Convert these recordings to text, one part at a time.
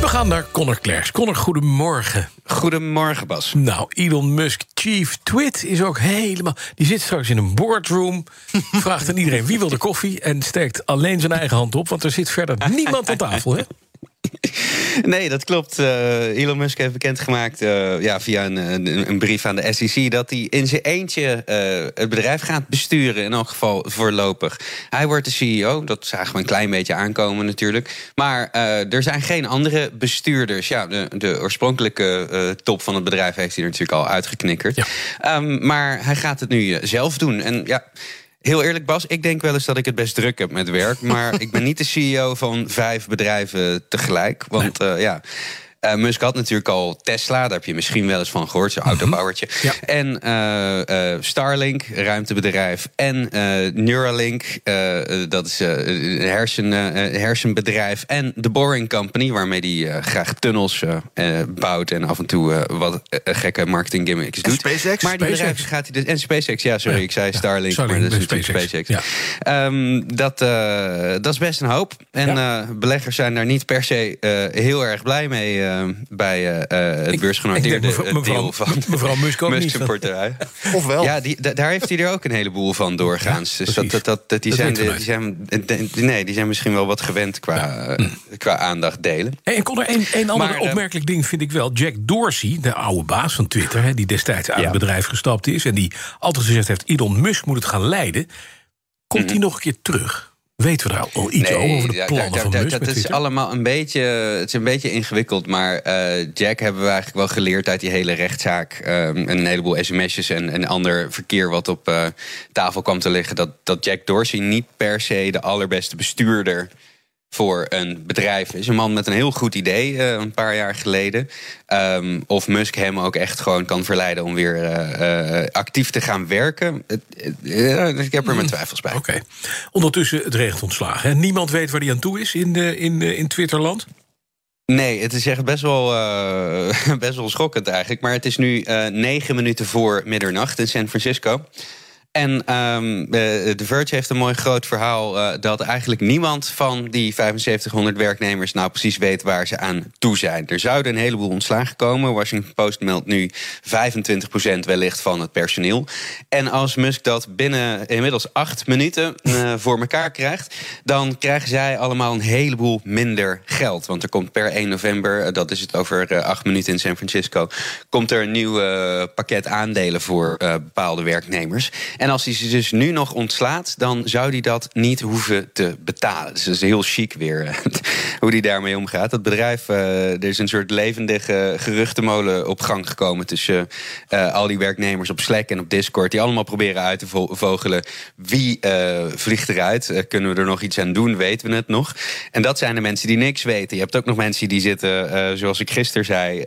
We gaan naar Connor Klerks. Connor, goedemorgen. Goedemorgen, Bas. Nou, Elon Musk, chief twit, is ook helemaal... Die zit straks in een boardroom, vraagt aan iedereen wie wil de koffie... en steekt alleen zijn eigen hand op, want er zit verder niemand aan tafel, hè? Nee, dat klopt. Uh, Elon Musk heeft bekendgemaakt uh, ja, via een, een, een, brief aan de SEC dat hij in zijn eentje uh, het bedrijf gaat besturen, in elk geval voorlopig. Hij wordt de CEO, dat zagen we een klein beetje aankomen natuurlijk. Maar er zijn geen andere bestuurders. Ja, de, de oorspronkelijke top van het bedrijf heeft hij natuurlijk al uitgeknikkerd. Ja. Um, maar hij gaat het nu zelf doen. En ja. Heel eerlijk, Bas, ik denk wel eens dat ik het best druk heb met werk. Maar ik ben niet de CEO van vijf bedrijven tegelijk. Want uh, ja. Uh, Musk had natuurlijk al Tesla, daar heb je misschien wel eens van gehoord, zo'n autobouwertje. Ja. En uh, uh, Starlink, ruimtebedrijf. En Neuralink, dat is een hersen, hersenbedrijf. En The Boring Company, waarmee hij graag tunnels bouwt en af en toe wat gekke marketing gimmicks doet. SpaceX? Maar die bedrijven gaat hij dus. En SpaceX, ja, sorry, ik zei Starlink, Starlink maar dat is SpaceX. SpaceX. Ja. Um, dat, dat is best een hoop. En beleggers zijn daar niet per se heel erg blij mee. Uh, bij uh, het beursgenoteerde mevrouw, deel van mevrouw Musk ook. Ofwel. Ja, die, daar heeft hij er ook een heleboel van doorgaans. Ja, dus dat, dat, dat, die, zijn, die, zijn, nee, die zijn misschien wel wat gewend qua, ja. qua aandacht delen. Hey, en kon er een, een ander maar, opmerkelijk ding vind ik wel. Jack Dorsey, de oude baas van Twitter, hè, die destijds uit het bedrijf gestapt is... en die altijd gezegd heeft, Elon Musk moet het gaan leiden... komt hij mm -hmm. nog een keer terug? Weten we daar al iets nee, over de plannen daar, van Musk? Dat is allemaal een beetje, het is een beetje ingewikkeld. Maar uh, Jack hebben we eigenlijk wel geleerd uit die hele rechtszaak. Um, een heleboel sms'jes en, en ander verkeer wat op uh, tafel kwam te liggen. Dat, dat Jack Dorsey niet per se de allerbeste bestuurder voor een bedrijf is. Een man met een heel goed idee uh, een paar jaar geleden. Um, of Musk hem ook echt gewoon kan verleiden om weer uh, uh, actief te gaan werken. ik heb er mijn twijfels bij. Oké. Okay. Ondertussen het regent ontslagen. Hè? Niemand weet waar hij aan toe is in, de, in, in Twitterland. Nee, het is echt best wel, best wel schokkend eigenlijk. Maar het is nu negen minuten voor middernacht in San Francisco. En um, The Verge heeft een mooi groot verhaal uh, dat eigenlijk niemand van die 7500 werknemers nou precies weet waar ze aan toe zijn. Er zouden een heleboel ontslagen komen. Washington Post meldt nu 25% wellicht van het personeel. En als Musk dat binnen inmiddels acht minuten uh, voor elkaar krijgt, dan krijgen zij allemaal een heleboel minder geld. Want er komt per 1 november, dat is het over acht minuten in San Francisco, komt er een nieuw pakket aandelen voor bepaalde werknemers. En als hij ze dus nu nog ontslaat, dan zou hij dat niet hoeven te betalen. Dus dat is heel chic weer hoe hij daarmee omgaat. Dat bedrijf, uh, er is een soort levendige geruchtenmolen op gang gekomen tussen uh, al die werknemers op Slack en op Discord, die allemaal proberen uit te vogelen wie vliegt eruit. kunnen we er nog iets aan doen? Weten we het nog? En dat zijn de mensen die niks weten. Je hebt ook nog mensen die zitten, zoals ik gisteren zei,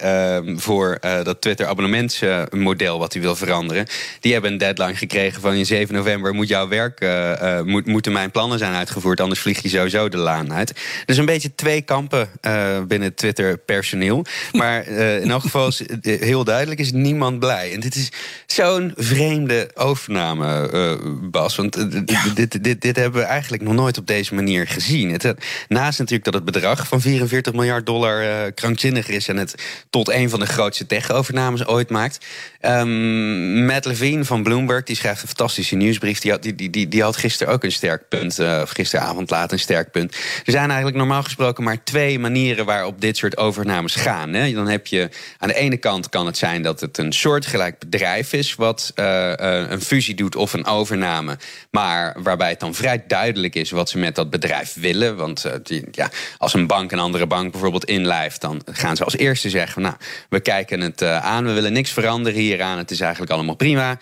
voor dat Twitter abonnementsmodel wat hij wil veranderen. Die hebben een deadline gekregen van in 7 november moet jouw werk, uh, uh, moet, moeten mijn plannen zijn uitgevoerd, anders vlieg je sowieso de laan uit. Dus een beetje twee kampen uh, binnen Twitter personeel. Maar in elk geval is heel duidelijk is niemand blij. En dit is zo'n vreemde overname, Bas. Want ja. dit, dit, dit hebben we eigenlijk nog nooit op deze manier gezien. Het, naast natuurlijk dat het bedrag van 44 miljard dollar krankzinnig is en het tot een van de grootste tech-overnames ooit maakt. Um, Matt Levine van Bloomberg die schrijft fantastische nieuwsbrief. Die had, die, die, die had gisteren ook een sterk punt. Uh, of gisteravond laat een sterk punt. Er zijn eigenlijk normaal gesproken maar twee manieren waarop dit soort overnames gaan. Hè. Dan heb je aan de ene kant kan het zijn dat het een soortgelijk bedrijf is. wat uh, uh, een fusie doet of een overname. Maar waarbij het dan vrij duidelijk is wat ze met dat bedrijf willen. Want ja, als een bank een andere bank bijvoorbeeld inlijft. dan gaan ze als eerste zeggen: Nou, we kijken het aan. We willen niks veranderen hieraan. Het is eigenlijk allemaal prima.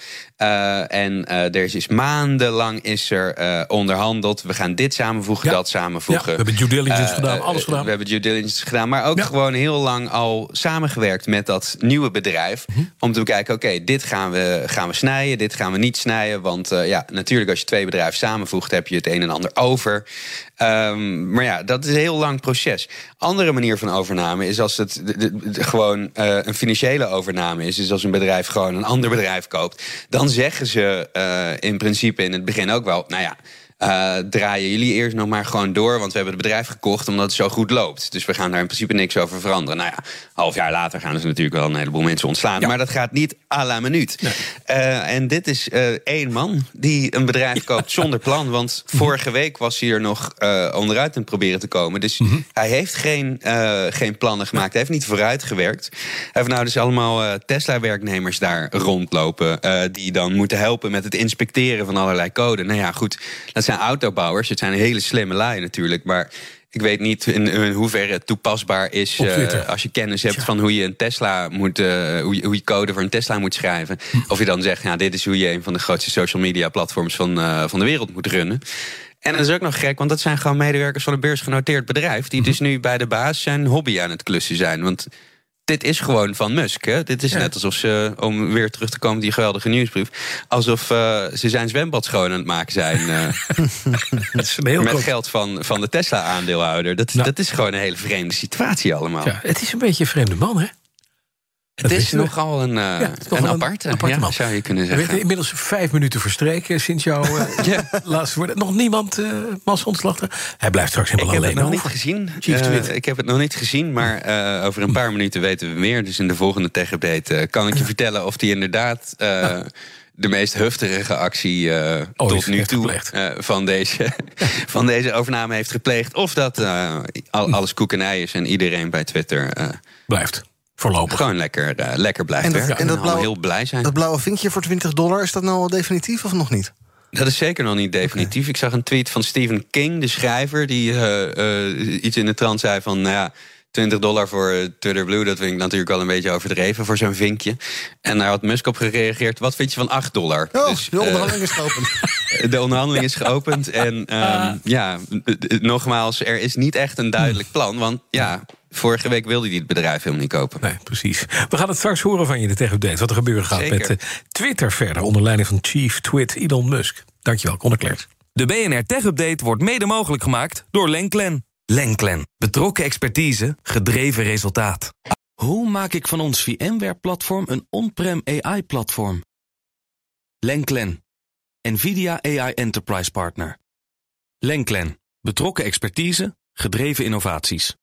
en uh, er is dus maandenlang is er uh, onderhandeld. We gaan dit samenvoegen, ja. dat samenvoegen. Ja, we hebben due diligence uh, gedaan, alles gedaan. We hebben due diligence gedaan, maar ook ja. gewoon heel lang al samengewerkt met dat nieuwe bedrijf. -hmm. Om te bekijken, oké, okay, dit gaan we, gaan we snijden, dit gaan we niet snijden. Want ja, natuurlijk als je twee bedrijven samenvoegt, heb je het een en ander over. Ehm, maar ja, dat is een heel lang proces. Andere manier van overname is als het gewoon een financiële overname is. Dus als een bedrijf gewoon een ander bedrijf koopt. Dan zeggen ze uh, in principe in het begin ook wel, nou ja. Uh, draaien jullie eerst nog maar gewoon door. Want we hebben het bedrijf gekocht omdat het zo goed loopt. Dus we gaan daar in principe niks over veranderen. Nou ja, half jaar later gaan ze natuurlijk wel een heleboel mensen ontslaan. Maar dat gaat niet à la minuut. Uh, en dit is uh, één man die een bedrijf koopt zonder plan. Want vorige week was hij er nog onderuit aan het proberen te komen. Dus mm -hmm. hij heeft geen, geen plannen gemaakt. Hij heeft niet vooruit gewerkt. Hij heeft nou dus allemaal Tesla-werknemers daar rondlopen. die dan moeten helpen met het inspecteren van allerlei code. Nou ja, goed. Dat zijn autobouwers. Het zijn hele slimme lui natuurlijk. Maar ik weet niet in, in hoeverre het toepasbaar is uh, als je kennis hebt van hoe je een Tesla moet, uh, hoe, je, hoe je code voor een Tesla moet schrijven. Hm. Of je dan zegt, ja, dit is hoe je een van de grootste social media platforms van, uh, van de wereld moet runnen. En dat is ook nog gek, want dat zijn gewoon medewerkers van een beursgenoteerd bedrijf. Die hm. dus nu bij de baas zijn hobby aan het klussen zijn. Want dit is gewoon van Musk. Hè? Dit is net alsof ze, om weer terug te komen op die geweldige nieuwsbrief, alsof uh, ze zijn zwembad schoon aan het maken zijn. Uh, heel met geld van, van de Tesla-aandeelhouder. Dat, nou. dat is gewoon een hele vreemde situatie allemaal. Ja, het is een beetje een vreemde man, hè? Het is nogal een, uh, ja, een, een aparte, aparte ja, man. zou je kunnen zeggen. We inmiddels vijf minuten verstreken sinds jouw uh, ja. laatste woord. Nog niemand uh. Hij blijft straks helemaal alleen. Ik heb het nog niet gezien. Uh, ik heb het nog niet gezien, maar over een paar minuten weten we meer. Dus in de volgende tech-update kan ik je vertellen of die inderdaad... de meest heftige actie uh, tot nu toe uh, van, deze, van deze overname heeft gepleegd. Of dat uh, alles koekenij is en iedereen bij Twitter blijft. Voorlopig. Gewoon lekker, uh, lekker blijven en dat, en dat blauwe, heel blij zijn. Dat blauwe vinkje voor 20 dollar, is dat nou al definitief of nog niet? Dat is zeker nog niet definitief. Okay. Ik zag een tweet van Stephen King, de schrijver, die uh, uh, iets in de trant zei van, nou ja, 20 dollar voor Twitter Blue, dat vind ik natuurlijk wel een beetje overdreven voor zo'n vinkje. En daar had Musk op gereageerd: wat vind je van 8 dollar? Oh, dus, de onderhandeling is geopend. De onderhandeling is geopend. En um, ja, nogmaals, er is niet echt een duidelijk plan. Want ja, Vorige week wilde hij het bedrijf helemaal niet kopen. Nee, precies. We gaan het straks horen van je, de tech-update. Wat er gebeuren gaat met uh, Twitter verder. Onder leiding van Chief Twit Elon Musk. Dankjewel, Conor Klerks. De BNR Tech-update wordt mede mogelijk gemaakt door Lenklen. Lenklen. Betrokken expertise, gedreven resultaat. Hoe maak ik van ons VMware-platform een on-prem AI-platform? Lenklen. NVIDIA AI Enterprise Partner. Lenklen. Betrokken expertise, gedreven innovaties.